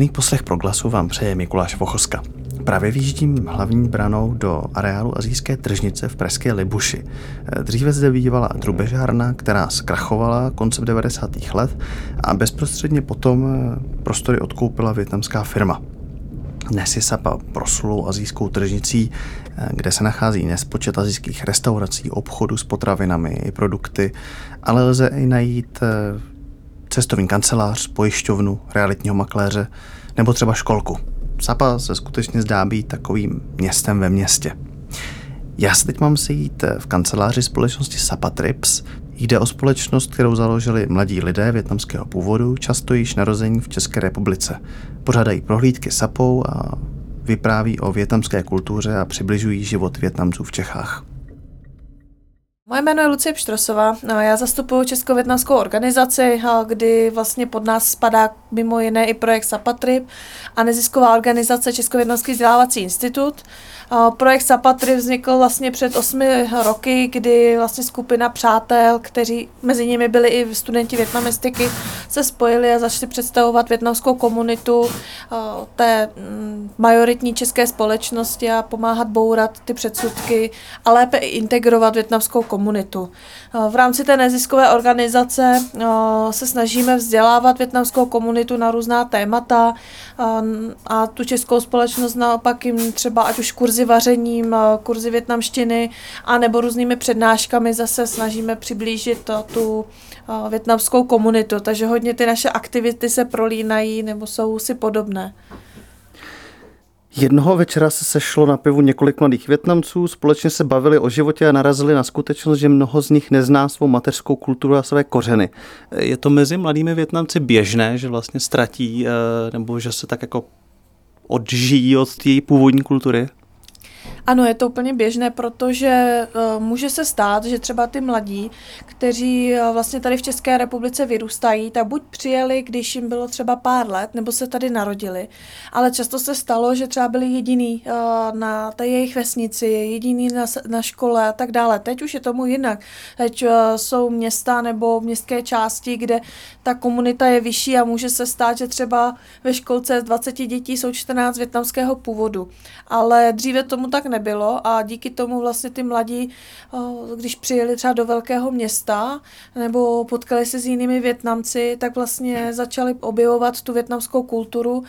Nerušený poslech proglasu vám přeje Mikuláš Vochoska. Právě výjíždím hlavní branou do areálu azijské tržnice v Pražské Libuši. Dříve zde bývala drubežárna, která zkrachovala koncem 90. let a bezprostředně potom prostory odkoupila větnamská firma. Dnes je Sapa proslulou azijskou tržnicí, kde se nachází nespočet azijských restaurací, obchodů s potravinami i produkty, ale lze i najít cestovní kancelář, pojišťovnu, realitního makléře nebo třeba školku. Sapa se skutečně zdá být takovým městem ve městě. Já se teď mám sejít v kanceláři společnosti Sapa Trips. Jde o společnost, kterou založili mladí lidé větnamského původu, často již narození v České republice. Pořádají prohlídky Sapou a vypráví o větnamské kultuře a přibližují život Větnamců v Čechách. Moje jméno je Lucie Pštrosová, já zastupuji Česko-větnamskou organizaci, kdy vlastně pod nás spadá mimo jiné i projekt Sapatrip a nezisková organizace Česko-větnamský vzdělávací institut. Projekt Sapatry vznikl vlastně před osmi roky, kdy vlastně skupina přátel, kteří mezi nimi byli i studenti větnamistiky, se spojili a začali představovat větnamskou komunitu té mm, majoritní české společnosti a pomáhat bourat ty předsudky a lépe i integrovat větnamskou komunitu. V rámci té neziskové organizace se snažíme vzdělávat větnamskou komunitu na různá témata a tu českou společnost naopak jim třeba ať už kurzy vařením, kurzy větnamštiny a nebo různými přednáškami zase snažíme přiblížit tu větnamskou komunitu. Takže hodně ty naše aktivity se prolínají nebo jsou si podobné. Jednoho večera se sešlo na pivu několik mladých Větnamců, společně se bavili o životě a narazili na skutečnost, že mnoho z nich nezná svou mateřskou kulturu a své kořeny. Je to mezi mladými Větnamci běžné, že vlastně ztratí, eh, nebo že se tak jako odžijí od té původní kultury? Ano, je to úplně běžné, protože uh, může se stát, že třeba ty mladí, kteří uh, vlastně tady v České republice vyrůstají, tak buď přijeli, když jim bylo třeba pár let, nebo se tady narodili. Ale často se stalo, že třeba byli jediný uh, na té jejich vesnici, jediný na, na škole a tak dále. Teď už je tomu jinak. Teď uh, jsou města nebo městské části, kde ta komunita je vyšší a může se stát, že třeba ve školce z 20 dětí jsou 14 větnamského původu. Ale dříve tomu tak nebylo a díky tomu vlastně ty mladí, když přijeli třeba do velkého města nebo potkali se s jinými Větnamci, tak vlastně začali objevovat tu větnamskou kulturu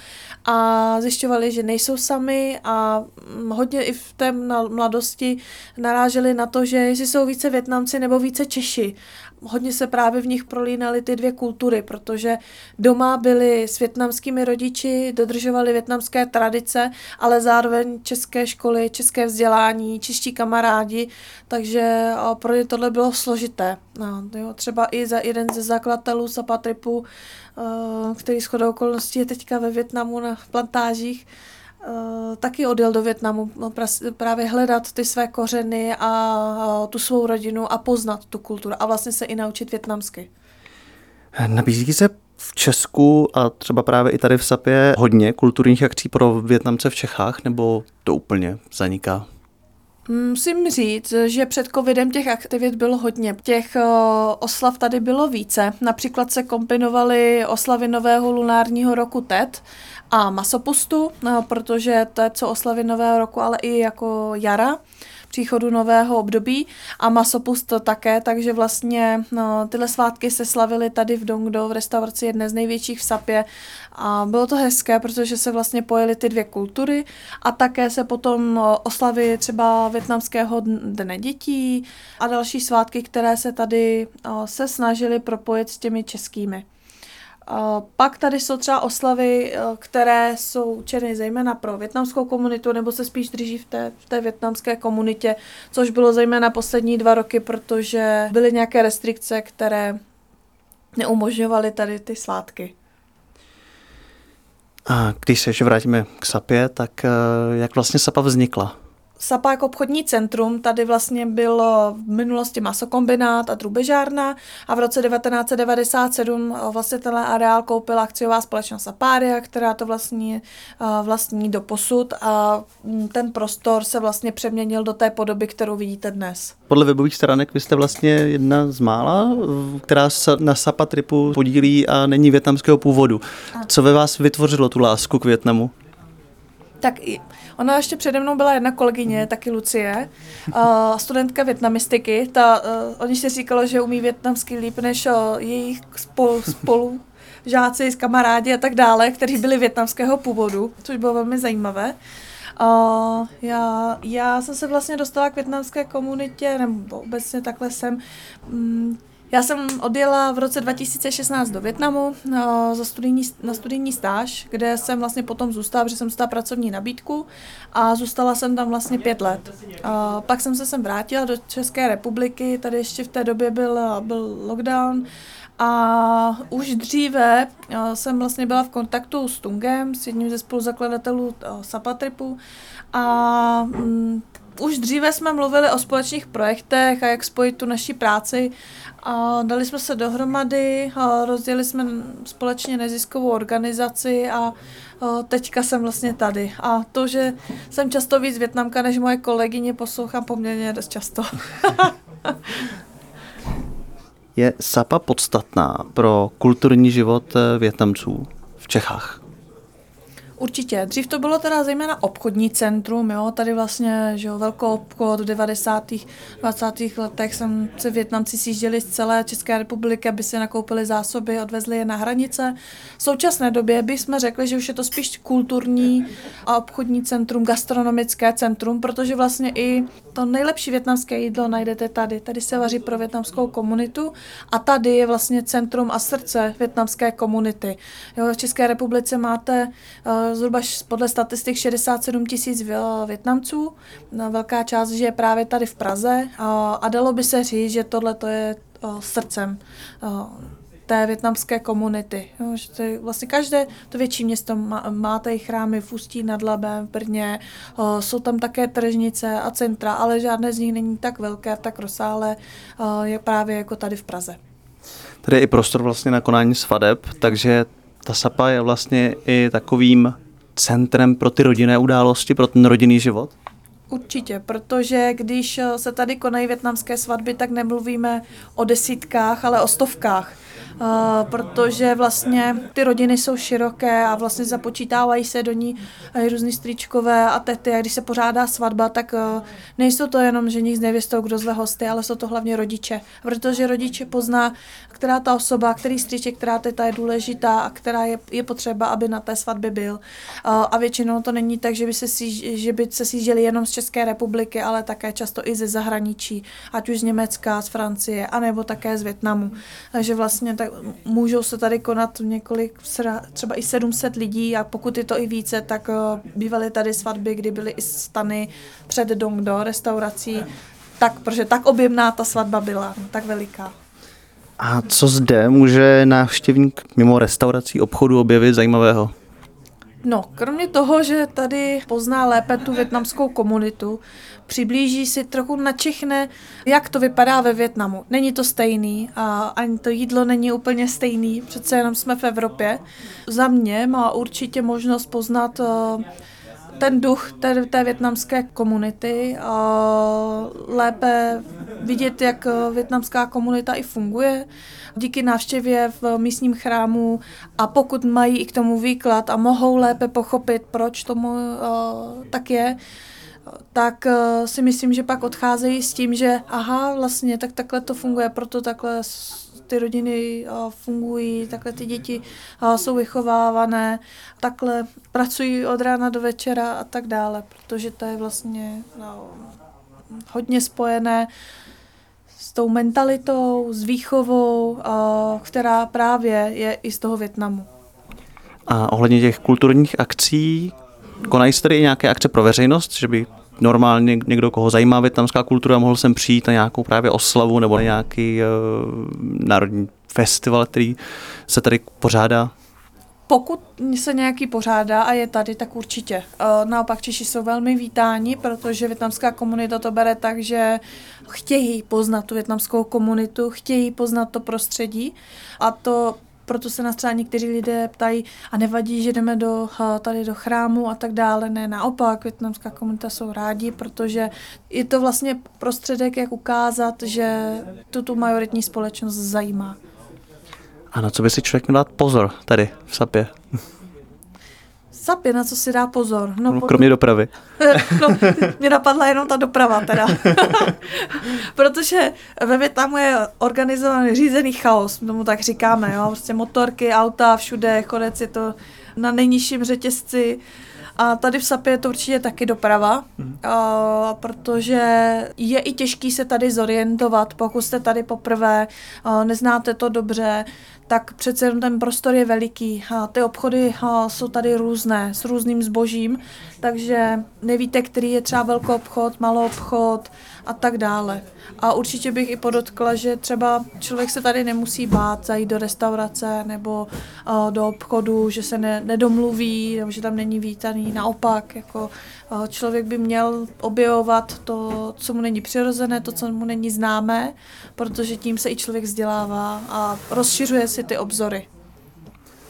a zjišťovali, že nejsou sami a hodně i v té mladosti naráželi na to, že jestli jsou více Větnamci nebo více Češi hodně se právě v nich prolínaly ty dvě kultury, protože doma byli s větnamskými rodiči, dodržovali větnamské tradice, ale zároveň české školy, české vzdělání, čeští kamarádi, takže pro ně tohle bylo složité. No, jo, třeba i za jeden ze zakladatelů Sapatripu, který shodou okolností je teďka ve Větnamu na plantážích, taky odjel do Větnamu no, právě hledat ty své kořeny a tu svou rodinu a poznat tu kulturu a vlastně se i naučit větnamsky. Nabízí se v Česku a třeba právě i tady v Sapě hodně kulturních akcí pro Větnamce v Čechách, nebo to úplně zaniká? Musím říct, že před covidem těch aktivit bylo hodně. Těch uh, oslav tady bylo více. Například se kombinovaly oslavy nového lunárního roku TED a masopustu, uh, protože to je co oslavy nového roku, ale i jako jara příchodu nového období a masopust to také, takže vlastně no, tyhle svátky se slavily tady v Dongdo v restauraci jedné z největších v Sapě a bylo to hezké, protože se vlastně pojily ty dvě kultury a také se potom no, oslavy třeba větnamského dne dětí a další svátky, které se tady se snažili propojit s těmi českými. Pak tady jsou třeba oslavy, eh, které jsou určeny zejména pro větnamskou komunitu, nebo se spíš drží v té, v té větnamské komunitě, což bylo zejména poslední dva roky, protože byly nějaké restrikce, které neumožňovaly tady ty svátky. A když se ještě vrátíme k SAPě, tak eh, jak vlastně SAPA vznikla? Sapa jako obchodní centrum, tady vlastně bylo v minulosti masokombinát a drubežárna a v roce 1997 vlastně tenhle areál koupila akciová společnost Sapária, která to vlastní, vlastní do posud a mm, ten prostor se vlastně přeměnil do té podoby, kterou vidíte dnes. Podle webových stránek vy jste vlastně jedna z mála, která se na Sapa tripu podílí a není větnamského původu. Co ve vás vytvořilo tu lásku k Větnamu? Tak ona ještě přede mnou byla jedna kolegyně, taky Lucie, uh, studentka větnamistiky. Ta, uh, oni si říkalo, že umí větnamsky líp než uh, jejich spolu, spolu žáci, kamarádi a tak dále, kteří byli větnamského původu, což bylo velmi zajímavé. Uh, já, já jsem se vlastně dostala k větnamské komunitě, nebo obecně takhle jsem um, já jsem odjela v roce 2016 do Větnamu na, za studijní, na studijní stáž, kde jsem vlastně potom zůstala, protože jsem dostala pracovní nabídku a zůstala jsem tam vlastně pět let. A pak jsem se sem vrátila do České republiky, tady ještě v té době byl, byl lockdown a už dříve jsem vlastně byla v kontaktu s Tungem, s jedním ze spoluzakladatelů Sapatripu a mm, už dříve jsme mluvili o společných projektech a jak spojit tu naši práci a dali jsme se dohromady, rozdělili jsme společně neziskovou organizaci a, a teďka jsem vlastně tady. A to, že jsem často víc Větnamka než moje kolegyně, poslouchám poměrně dost často. Je Sapa podstatná pro kulturní život eh, Větnamců v Čechách? Určitě. Dřív to bylo teda zejména obchodní centrum, jo, tady vlastně, že jo, velkou obchod v 90. 20. letech jsem se Větnamci sjížděli z celé České republiky, aby si nakoupili zásoby, odvezli je na hranice. V současné době bychom řekli, že už je to spíš kulturní a obchodní centrum, gastronomické centrum, protože vlastně i to nejlepší větnamské jídlo najdete tady. Tady se vaří pro větnamskou komunitu a tady je vlastně centrum a srdce větnamské komunity. Jo, v České republice máte uh, zhruba podle statistik 67 tisíc Větnamců. Velká část žije právě tady v Praze a dalo by se říct, že tohle to je srdcem té větnamské komunity. Vlastně každé to větší město má, má tady chrámy v Ústí nad Labem, v Brně, jsou tam také tržnice a centra, ale žádné z nich není tak velké, tak rozsáhlé, je právě jako tady v Praze. Tady je i prostor vlastně na konání svadeb, takže ta Sapa je vlastně i takovým centrem pro ty rodinné události, pro ten rodinný život? Určitě, protože když se tady konají větnamské svatby, tak nemluvíme o desítkách, ale o stovkách. Uh, protože vlastně ty rodiny jsou široké a vlastně započítávají se do ní různý stričkové a tety. A když se pořádá svatba, tak uh, nejsou to jenom žení s nevěstou, kdo zve hosty, ale jsou to hlavně rodiče. Protože rodiče pozná, která ta osoba, který striček, která teta je důležitá a která je, je potřeba, aby na té svatbě byl. A většinou to není tak, že by se, si, že by se sjížděli jenom z České republiky, ale také často i ze zahraničí, ať už z Německa, z Francie, anebo také z Větnamu. Takže vlastně tak můžou se tady konat několik, třeba i 700 lidí a pokud je to i více, tak eh, bývaly tady svatby, kdy byly i stany před Dongdo, restaurací, tak, protože tak objemná ta svatba byla, tak veliká. A co zde může návštěvník mimo restaurací obchodu objevit zajímavého? No, kromě toho, že tady pozná lépe tu větnamskou komunitu, přiblíží si trochu načichne, jak to vypadá ve Větnamu. Není to stejný a ani to jídlo není úplně stejný, přece jenom jsme v Evropě. Za mě má určitě možnost poznat uh, ten duch té, té větnamské komunity a lépe vidět, jak větnamská komunita i funguje díky návštěvě v místním chrámu a pokud mají i k tomu výklad a mohou lépe pochopit, proč tomu uh, tak je, tak uh, si myslím, že pak odcházejí s tím, že aha, vlastně tak takhle to funguje, proto takhle ty rodiny fungují, takhle ty děti jsou vychovávané, takhle pracují od rána do večera a tak dále, protože to je vlastně no, hodně spojené s tou mentalitou, s výchovou, která právě je i z toho Větnamu. A ohledně těch kulturních akcí, konají se tady nějaké akce pro veřejnost, že by normálně někdo, koho zajímá větnamská kultura, mohl sem přijít na nějakou právě oslavu nebo na nějaký uh, národní festival, který se tady pořádá? Pokud se nějaký pořádá a je tady, tak určitě. Eh, naopak Češi jsou velmi vítáni, protože větnamská komunita to bere tak, že chtějí poznat tu větnamskou komunitu, chtějí poznat to prostředí a to proto se nás třeba někteří lidé ptají a nevadí, že jdeme do, eh, tady do chrámu a tak dále. Ne, naopak, větnamská komunita jsou rádi, protože je to vlastně prostředek, jak ukázat, že to tu majoritní společnost zajímá. A na co by si člověk měl dát pozor tady v Sapě? Sapě, na co si dá pozor? No, no kromě dopravy. no, mě napadla jenom ta doprava teda. Protože ve Větnamu je organizovaný řízený chaos, tomu tak říkáme, jo? Prostě motorky, auta, všude, konec je to na nejnižším řetězci. A tady v Sapě je to určitě taky doprava, mm. a, protože je i těžký se tady zorientovat, pokud jste tady poprvé, a, neznáte to dobře, tak přece jenom ten prostor je veliký. Ty obchody jsou tady různé, s různým zbožím, takže nevíte, který je třeba velký obchod, malý obchod a tak dále. A určitě bych i podotkla, že třeba člověk se tady nemusí bát zajít do restaurace nebo do obchodu, že se ne, nedomluví, nebo že tam není vítaný. Naopak, jako člověk by měl objevovat to, co mu není přirozené, to, co mu není známé, protože tím se i člověk vzdělává a rozšiřuje si ty obzory.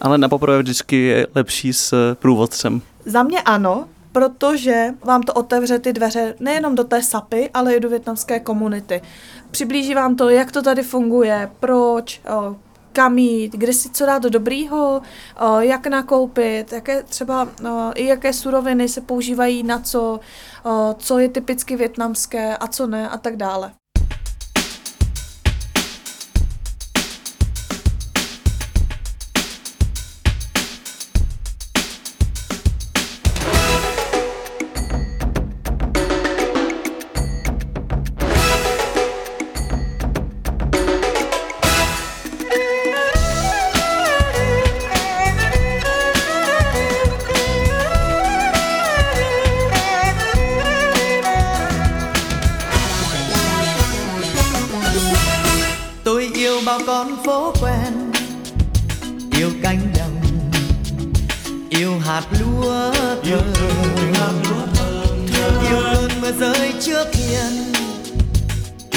Ale na poprvé vždycky je lepší s průvodcem. Za mě ano, protože vám to otevře ty dveře nejenom do té sapy, ale i do větnamské komunity. Přiblíží vám to, jak to tady funguje, proč, kam jít, kde si co dát do dobrýho, jak nakoupit, jaké třeba i jaké suroviny se používají na co, co je typicky větnamské a co ne a tak dále.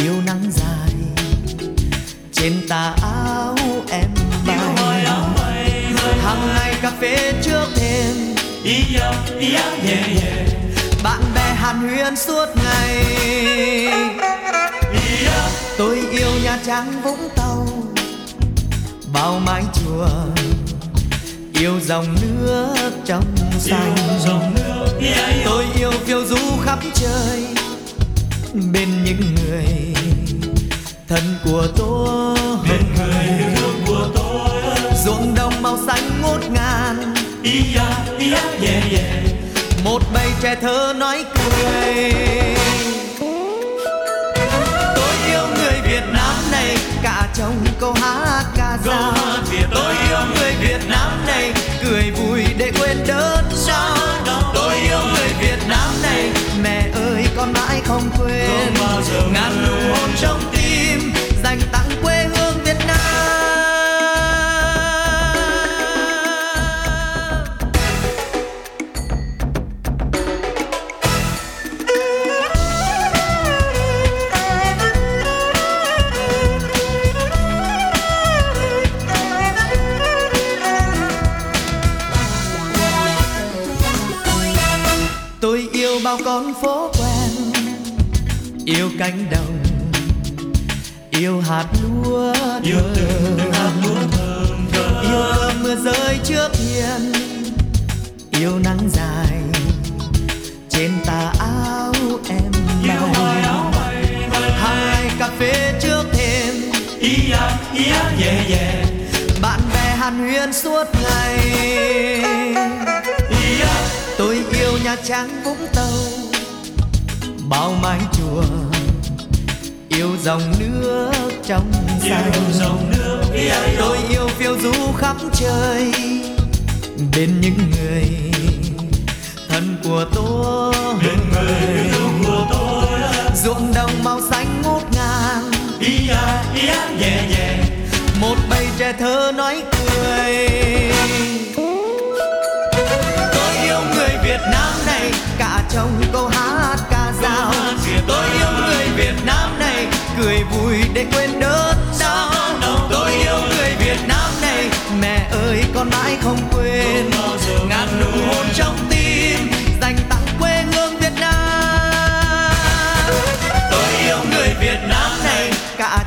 chiều nắng dài trên tà áo em bay. Hàng ngày cà phê trước thêm bạn bè hàn huyên suốt ngày. Tôi yêu nhà trang vũng tàu. Bao mái chùa. Yêu dòng nước trong xanh. tôi yêu phiêu du khắp trời bên những người thân của tôi. Bên người thương của tôi. Ruộng đồng màu xanh ngút ngàn. Ia ia nhẹ nhẹ. Một bầy trẻ thơ nói cười. Tôi yêu người Việt Nam này cả trong câu hát ca dao. tôi yêu người Việt Nam này. Cười vui để quên đớn đau. Tôi yêu người Việt Nam này không quên. Ngàn nụ hôn trong tim dành tặng yêu cánh đồng yêu hạt lúa yêu từng từng hạt lúa thơm thơm yêu cơn mưa rơi trước hiên. Yêu nắng dài trên tà áo em bay. Yêu hoài áo bay, bay, hai cà phê trước thêm, ý á ý á yeah yeah bạn bè hàn huyên suốt ngày. Tôi yêu nhà trang vũng tàu bao mái chùa yêu dòng nước trong xanh. Yêu dòng nước tôi yêu phiêu du khắp trời bên những người thân của tôi. Bên người thân của tôi. Ruộng đồng màu xanh ngút ngàn. Ia ia nhẹ nhẹ một bầy trẻ thơ nói cười.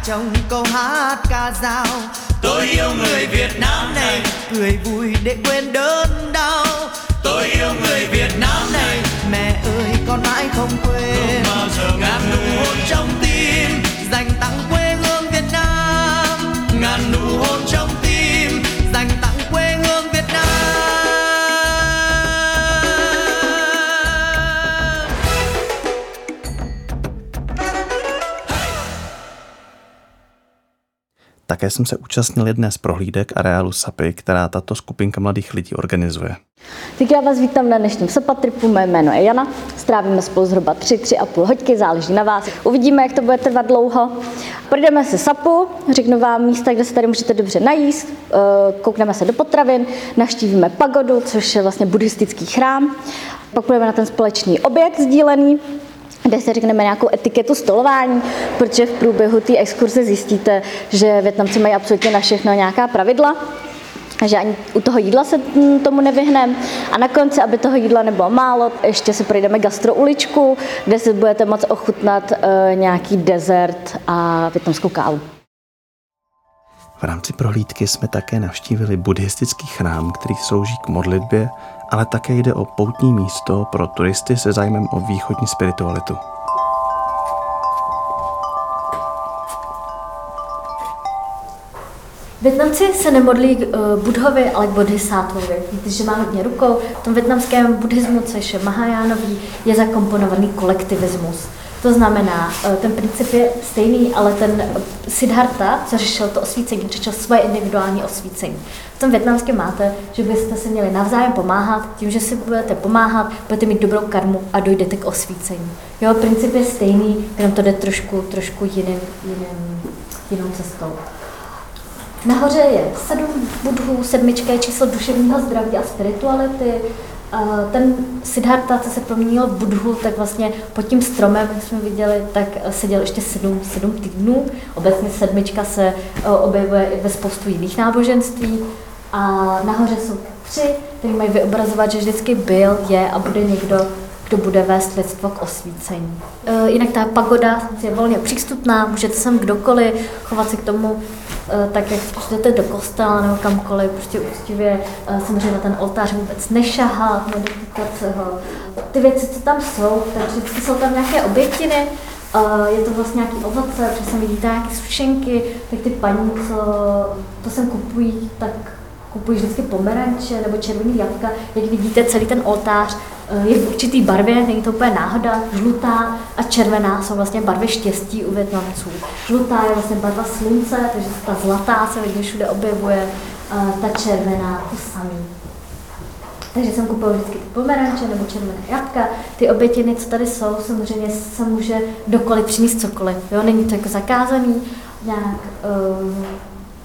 Trong câu hát ca dao. Tôi yêu người Việt Nam này. cười vui để quên đớn đau. Tôi yêu người Việt Nam này. Mẹ ơi con mãi không quên. Ngàn nụ hôn trong tim Také jsem se účastnil jedné z prohlídek areálu SAPy, která tato skupinka mladých lidí organizuje. Tak já vás vítám na dnešním SAPA tripu, mé jméno je Jana, strávíme spolu zhruba 3, 3 a půl hoďky, záleží na vás. Uvidíme, jak to bude trvat dlouho. Projdeme si SAPu, řeknu vám místa, kde se tady můžete dobře najíst, eh, koukneme se do potravin, navštívíme pagodu, což je vlastně buddhistický chrám, pak půjdeme na ten společný oběd sdílený, kde si řekneme nějakou etiketu stolování, protože v průběhu té exkurze zjistíte, že Větnamci mají absolutně na všechno nějaká pravidla že ani u toho jídla se tomu nevyhneme. A na konci, aby toho jídla nebylo málo, ještě si projdeme gastrouličku, kde si budete moct ochutnat uh, nějaký dezert a větnamskou kávu. V rámci prohlídky jsme také navštívili buddhistický chrám, který slouží k modlitbě, ale také jde o poutní místo pro turisty se zájmem o východní spiritualitu. Větnamci se nemodlí k uh, Budhovi, ale k Bodhisattvovi. Víte, že má hodně rukou. V tom větnamském buddhismu, což je Mahajánový, je zakomponovaný kolektivismus. To znamená, uh, ten princip je stejný, ale ten Siddhartha, co řešil to osvícení, řešil svoje individuální osvícení. V tom větnamském máte, že byste se měli navzájem pomáhat, tím, že si budete pomáhat, budete mít dobrou karmu a dojdete k osvícení. Jo, princip je stejný, jenom to jde trošku, trošku jiným, jiným, jinou cestou. Nahoře je sedm budhů, sedmička je číslo duševního zdraví a spirituality. Ten Siddhartha, co se proměnil v budhu, tak vlastně pod tím stromem, jak jsme viděli, tak seděl ještě sedm, sedm týdnů. Obecně sedmička se e, objevuje i ve spoustu jiných náboženství. A nahoře jsou tři, které mají vyobrazovat, že vždycky byl, je a bude někdo, kdo bude vést lidstvo k osvícení. Jinak ta pagoda je volně přístupná, můžete sem kdokoliv chovat se k tomu Eh, tak jak jdete do kostela nebo kamkoliv, prostě úctivě eh, samozřejmě na ten oltář vůbec nešahat, nedotýkat ho. Ty věci, co tam jsou, tak vždycky jsou tam nějaké obětiny, eh, je to vlastně nějaký ovoce, sem vidíte nějaké sušenky, tak ty paní, co to sem kupují, tak kupují vždycky pomeranče nebo červený jabka. Jak vidíte, celý ten oltář je v určitý barvě, není to úplně náhoda, žlutá a červená jsou vlastně barvy štěstí u Větnamců. Žlutá je vlastně barva slunce, takže ta zlatá se vidí všude objevuje, ta červená to samý. Takže jsem kupoval vždycky ty pomeranče nebo červené jabka. Ty obětiny, co tady jsou, samozřejmě se může dokoliv přinést cokoliv. Jo? Není to jako zakázaný nějak. Um,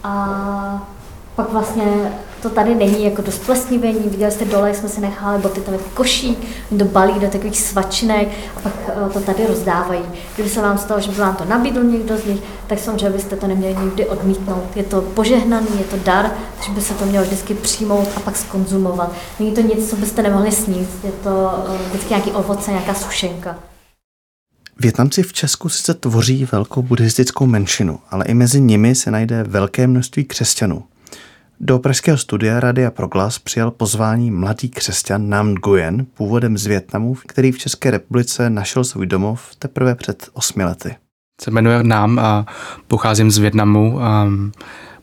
a pak vlastně to tady není jako dost plesnivení, viděli jste dole, jak jsme si nechali boty, tam je košík, do balí, do takových svačinek a pak eh, to tady rozdávají. Kdyby se vám stalo, že by vám to nabídl někdo z nich, tak samozřejmě byste to neměli nikdy odmítnout. Je to požehnaný, je to dar, takže by se to mělo vždycky přijmout a pak skonzumovat. Není to nic, co byste nemohli sníst, je to eh, vždycky nějaký ovoce, nějaká sušenka. Větnamci v Česku sice tvoří velkou buddhistickou menšinu, ale i mezi nimi se najde velké množství křesťanů. Do pražského studia Radia Proglas přijal pozvání mladý křesťan Nam Nguyen, původem z Větnamu, který v České republice našel svůj domov teprve před osmi lety. Se jmenuji Nam a pocházím z Větnamu. A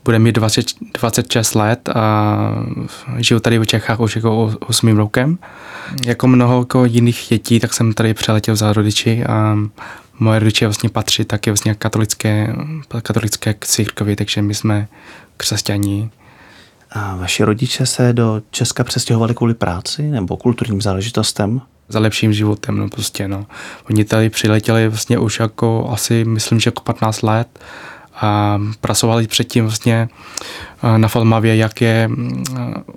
bude mít 20, 26 let a žiju tady v Čechách už jako 8 rokem. Jako mnoho jako jiných dětí, tak jsem tady přeletěl za rodiči a moje rodiče vlastně patří taky vlastně katolické, katolické církvi, takže my jsme křesťaní. A vaši rodiče se do Česka přestěhovali kvůli práci nebo kulturním záležitostem? Za lepším životem, no prostě, no. Oni tady přiletěli vlastně už jako asi, myslím, že jako 15 let a pracovali předtím vlastně na Falmavě, jak je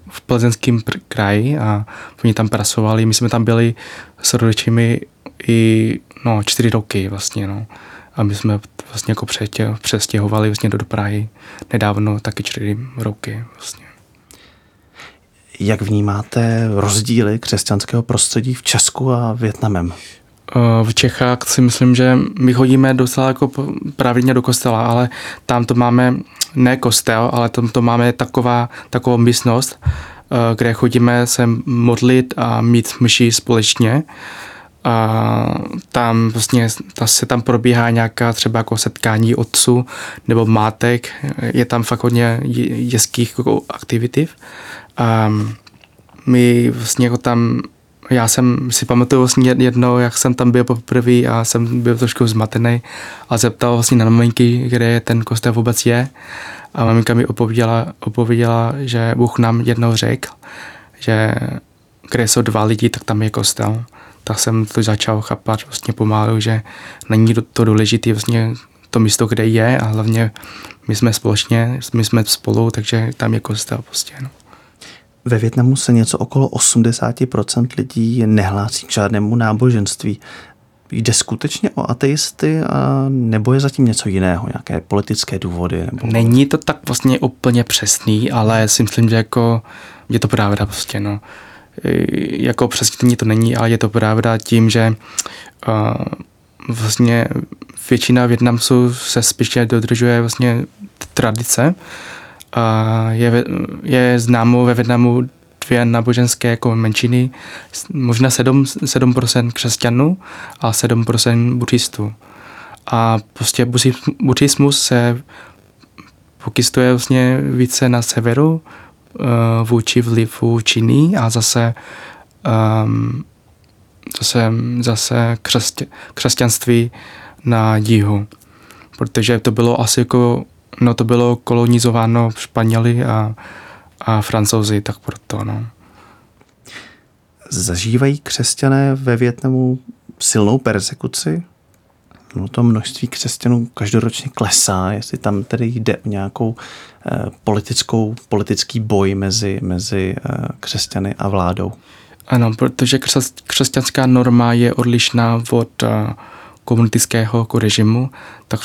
v plzeňském kraji a oni tam pracovali. My jsme tam byli s rodičemi i no, čtyři roky vlastně. No. A my jsme vlastně jako přestěhovali vlastně do Prahy nedávno taky čtyři roky vlastně. Jak vnímáte rozdíly křesťanského prostředí v Česku a Větnamem? V Čechách si myslím, že my chodíme docela jako pravidelně do kostela, ale tam to máme ne kostel, ale tam to máme taková, takovou místnost, kde chodíme se modlit a mít myši společně. A tam vlastně ta se tam probíhá nějaká třeba jako setkání otců nebo mátek, je tam fakt hodně jeských jako aktivitiv. A my vlastně jako tam, já jsem si pamatuju vlastně jedno, jak jsem tam byl poprvé a jsem byl trošku zmatený a zeptal vlastně na maminky, kde ten kostel vůbec je. A maminka mi opověděla, opověděla že Bůh nám jednou řekl, že kde jsou dva lidi, tak tam je kostel. Tak jsem to začal chápat vlastně pomalu, že není to důležité vlastně to místo, kde je a hlavně my jsme společně, my jsme spolu, takže tam je kostel prostě. No. Ve Větnamu se něco okolo 80% lidí nehlásí k žádnému náboženství. Jde skutečně o ateisty a nebo je zatím něco jiného, nějaké politické důvody? Nebo... Není to tak vlastně úplně přesný, ale si myslím, že jako je to pravda prostě, no. Jako přesně to není, ale je to pravda tím, že uh, vlastně většina Větnamců se spíše dodržuje vlastně tradice, je, je známo ve Větnamu dvě náboženské jako menšiny, možná 7, 7% křesťanů a 7% buddhistů. A prostě buddhismus se pokystuje vlastně více na severu vůči vlivu Číny a zase um, zase, zase křesť, křesťanství na jihu. Protože to bylo asi jako no to bylo kolonizováno Španěli a, a Francouzi, tak proto, no. Zažívají křesťané ve Větnamu silnou persekuci? No to množství křesťanů každoročně klesá, jestli tam tedy jde o nějakou eh, politickou, politický boj mezi, mezi eh, křesťany a vládou. Ano, protože křes, křesťanská norma je odlišná od eh, komunistického jako režimu, tak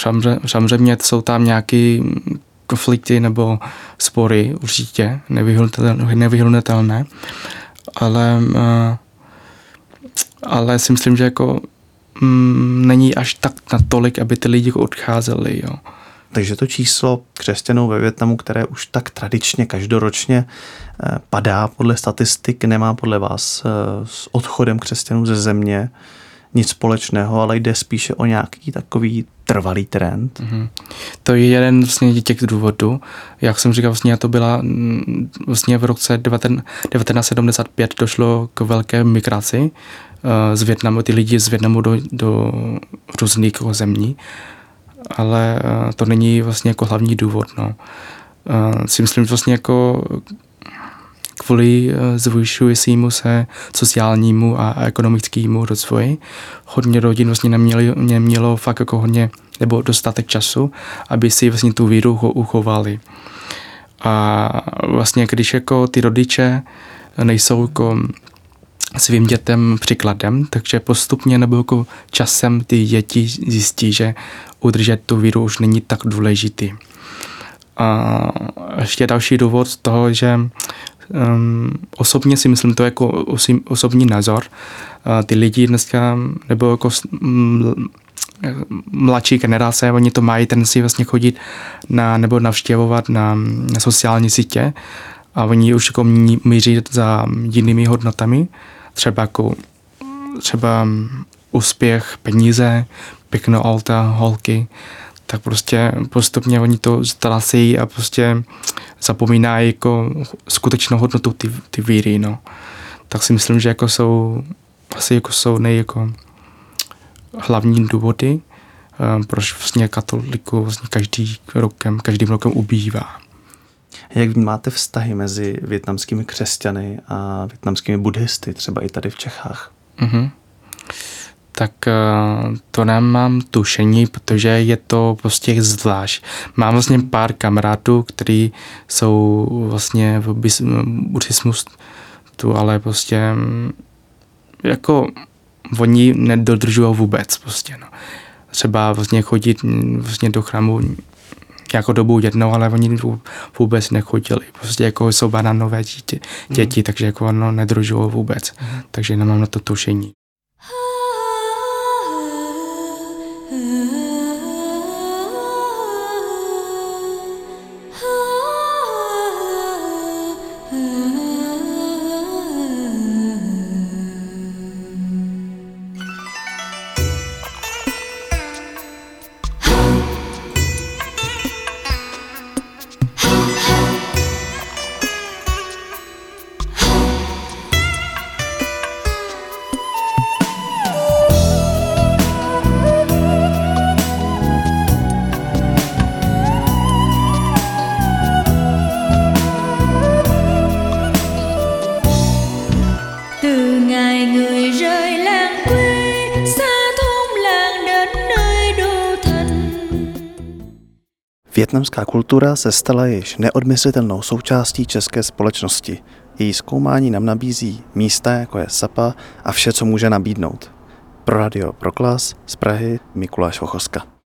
samozřejmě jsou tam nějaké konflikty nebo spory určitě, nevyhnutelné, ale, ale si myslím, že jako mm, není až tak natolik, aby ty lidi odcházeli. Jo. Takže to číslo křesťanů ve Větnamu, které už tak tradičně každoročně eh, padá podle statistik, nemá podle vás eh, s odchodem křesťanů ze země nic společného, ale jde spíše o nějaký takový trvalý trend. Mm-hmm. To je jeden vlastně těch důvodů. Jak jsem říkal, vlastně to byla mm, vlastně v roce 1975 došlo k velké migraci z Větnamu, ty lidi z Větnamu do, do různých zemí, ale uh, to není vlastně jako hlavní důvod. No. Uh, si myslím, že vlastně jako kvůli eh, zvyšujícímu se sociálnímu a ekonomickému rozvoji. Hodně rodin vlastně neměli, nemělo fakt jako hodně nebo dostatek času, aby si vlastně tu víru uchovali. A vlastně když jako ty rodiče nejsou jako svým dětem příkladem, takže postupně nebo jako časem ty děti zjistí, že udržet tu víru už není tak důležitý. A ještě další důvod toho, že um, osobně si myslím to jako osi, osobní názor. Ty lidi dneska, nebo jako mladší generace, oni to mají tendenci vlastně chodit na, nebo navštěvovat na, na sociální sítě a oni už jako míří za jinými hodnotami, třeba jako třeba úspěch, peníze, pěkné auta, holky, tak prostě postupně oni to ztracejí a prostě zapomínají jako skutečnou hodnotu ty, ty víry, no. Tak si myslím, že jako jsou, asi jako jsou nej jako hlavní důvody, um, proč vlastně katoliku vlastně každý rokem, každým rokem ubývá. Jak máte vztahy mezi větnamskými křesťany a větnamskými buddhisty, třeba i tady v Čechách? Mm-hmm. tak eh, to nemám tušení, protože je to prostě zvlášť. Mám vlastně pár kamarádů, kteří jsou vlastně v buddhismu, ale prostě mm, jako oni nedodržují vůbec prostě, no. Třeba vlastně chodit mm, vlastně do chrámu jako dobu jednou, ale oni vůbec nechodili. Prostě jako jsou bananové děti, děti mm. takže jako no, nedružují vůbec. Mm. Takže nemám na to tušení. Větnamská kultura se stala již neodmyslitelnou součástí české společnosti. Její zkoumání nám nabízí místa, jako je Sapa a vše, co může nabídnout. Pro radio Proklas z Prahy Mikuláš Vochoska.